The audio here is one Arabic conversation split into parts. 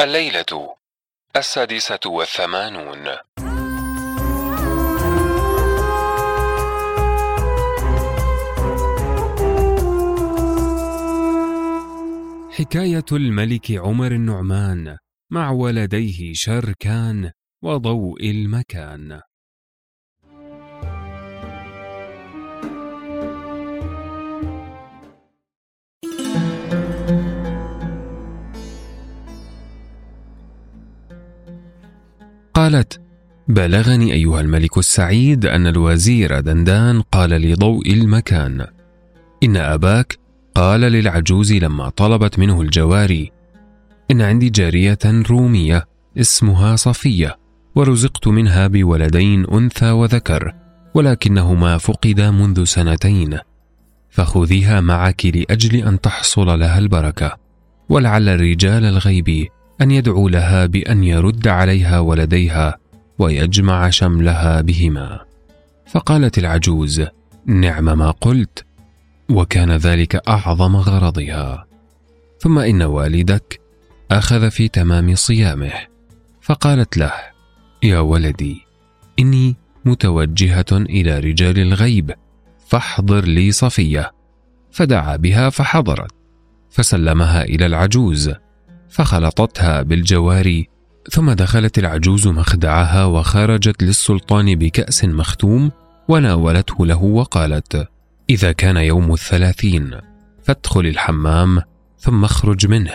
الليلة السادسة والثمانون. حكاية الملك عمر النعمان مع ولديه شركان وضوء المكان. قالت بلغني أيها الملك السعيد أن الوزير دندان قال لضوء المكان. إن أباك قال للعجوز لما طلبت منه الجواري إن عندي جارية رومية اسمها صفية ورزقت منها بولدين أنثى وذكر ولكنهما فقدا منذ سنتين فخذيها معك لأجل أن تحصل لها البركة ولعل الرجال الغيب أن يدعو لها بأن يرد عليها ولديها ويجمع شملها بهما. فقالت العجوز نعم ما قلت وكان ذلك أعظم غرضها. ثم إن والدك أخذ في تمام صيامه فقالت له يا ولدي إني متوجهة إلى رجال الغيب فاحضر لي صفية. فدعا بها فحضرت فسلمها إلى العجوز. فخلطتها بالجواري ثم دخلت العجوز مخدعها وخرجت للسلطان بكأس مختوم وناولته له وقالت: إذا كان يوم الثلاثين فادخل الحمام ثم اخرج منه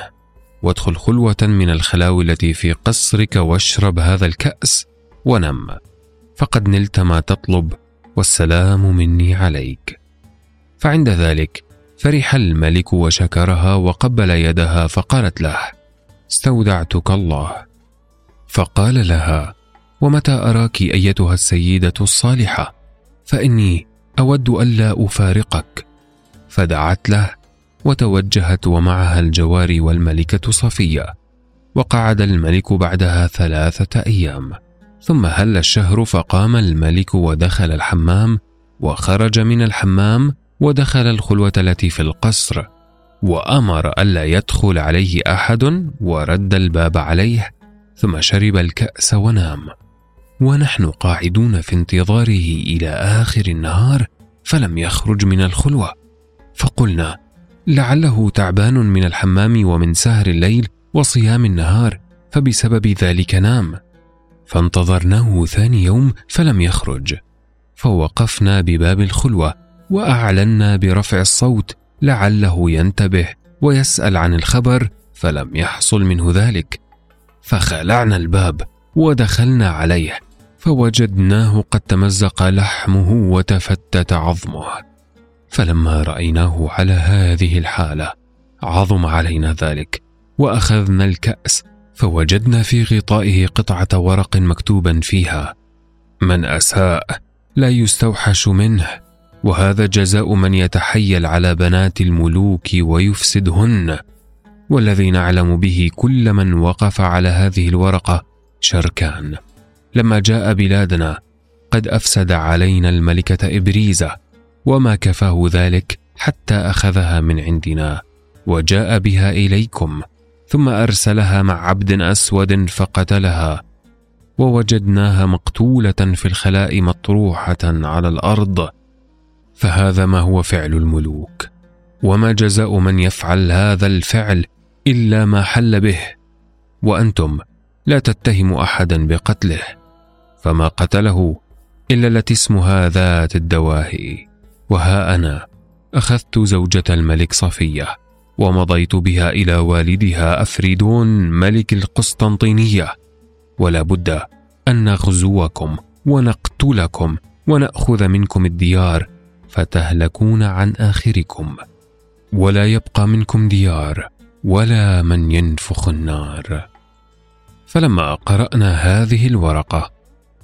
وادخل خلوة من الخلاوي التي في قصرك واشرب هذا الكأس ونم فقد نلت ما تطلب والسلام مني عليك. فعند ذلك فرح الملك وشكرها وقبل يدها فقالت له: استودعتك الله. فقال لها ومتى أراك أيتها السيدة الصالحة؟ فإني أود الا أفارقك. فدعت له وتوجهت ومعها الجواري والملكة صفية وقعد الملك بعدها ثلاثة أيام. ثم هل الشهر فقام الملك ودخل الحمام وخرج من الحمام ودخل الخلوة التي في القصر. وأمر ألا يدخل عليه أحد ورد الباب عليه ثم شرب الكأس ونام. ونحن قاعدون في انتظاره إلى آخر النهار فلم يخرج من الخلوة. فقلنا لعله تعبان من الحمام ومن سهر الليل وصيام النهار فبسبب ذلك نام. فانتظرناه ثاني يوم فلم يخرج. فوقفنا بباب الخلوة وأعلنا برفع الصوت لعله ينتبه ويسأل عن الخبر فلم يحصل منه ذلك. فخلعنا الباب ودخلنا عليه فوجدناه قد تمزق لحمه وتفتت عظمه. فلما رأيناه على هذه الحالة عظم علينا ذلك وأخذنا الكأس فوجدنا في غطائه قطعة ورق مكتوبا فيها من أساء لا يستوحش منه وهذا جزاء من يتحيل على بنات الملوك ويفسدهن. والذي نعلم به كل من وقف على هذه الورقة شركان. لما جاء بلادنا قد أفسد علينا الملكة إبريزة وما كفاه ذلك حتى أخذها من عندنا وجاء بها إليكم ثم أرسلها مع عبد أسود فقتلها ووجدناها مقتولة في الخلاء مطروحة على الأرض. فهذا ما هو فعل الملوك. وما جزاء من يفعل هذا الفعل إلا ما حل به. وأنتم لا تتهموا أحدا بقتله. فما قتله إلا التي ذات الدواهي. وها أنا أخذت زوجة الملك صفية ومضيت بها إلى والدها أفريدون ملك القسطنطينية. ولا بد أن نغزوكم ونقتلكم ونأخذ منكم الديار فتهلكون عن آخركم. ولا يبقى منكم ديار ولا من ينفخ النار. فلما قرأنا هذه الورقة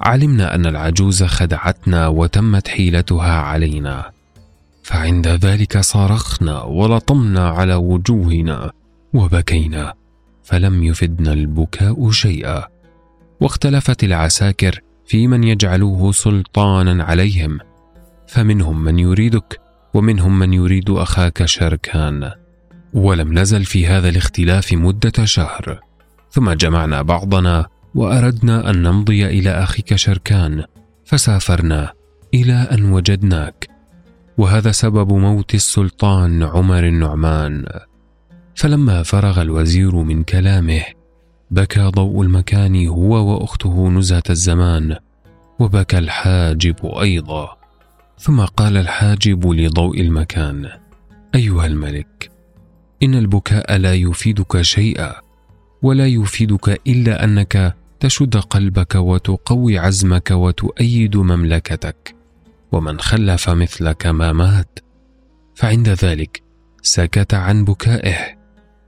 علمنا أن العجوز خدعتنا وتمت حيلتها علينا. فعند ذلك صرخنا ولطمنا على وجوهنا وبكينا فلم يفدنا البكاء شيئا. واختلفت العساكر في من يجعلوه سلطانا عليهم. فمنهم من يريدك ومنهم من يريد أخاك شركان. ولم نزل في هذا الاختلاف مدة شهر. ثم جمعنا بعضنا وأردنا أن نمضي إلى أخيك شركان. فسافرنا إلى أن وجدناك. وهذا سبب موت السلطان عمر النعمان. فلما فرغ الوزير من كلامه بكى ضوء المكان هو وأخته نزهة الزمان. وبكى الحاجب أيضا. ثم قال الحاجب لضوء المكان أيها الملك إن البكاء لا يفيدك شيئا ولا يفيدك إلا أنك تشد قلبك وتقوي عزمك وتؤيد مملكتك ومن خلف مثلك ما مات فعند ذلك سكت عن بكائه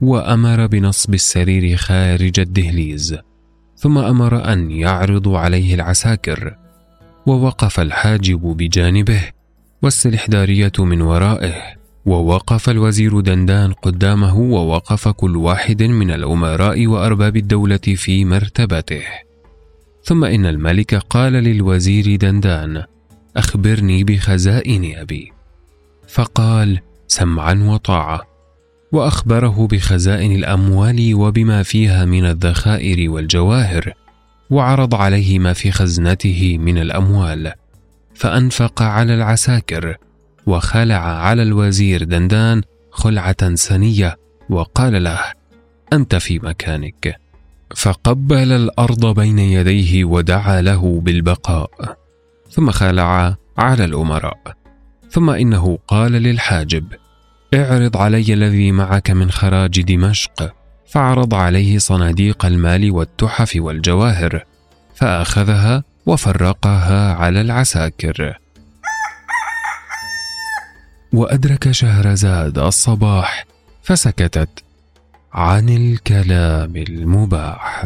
وأمر بنصب السرير خارج الدهليز ثم أمر أن يعرضوا عليه العساكر ووقف الحاجب بجانبه والسلحدارية من ورائه ووقف الوزير دندان قدامه ووقف كل واحد من الأمراء وأرباب الدولة في مرتبته. ثم إن الملك قال للوزير دندان أخبرني بخزائن أبي. فقال سمعا وطاعه وأخبره بخزائن الأموال وبما فيها من الذخائر والجواهر. وعرض عليه ما في خزنته من الأموال فأنفق على العساكر وخلع على الوزير دندان خلعة سنية وقال له أنت في مكانك. فقبل الأرض بين يديه ودعا له بالبقاء ثم خلع على الأمراء ثم إنه قال للحاجب اعرض علي الذي معك من خراج دمشق. فعرض عليه صناديق المال والتحف والجواهر فأخذها وفرقها على العساكر. وأدرك شهرزاد الصباح فسكتت عن الكلام المباح.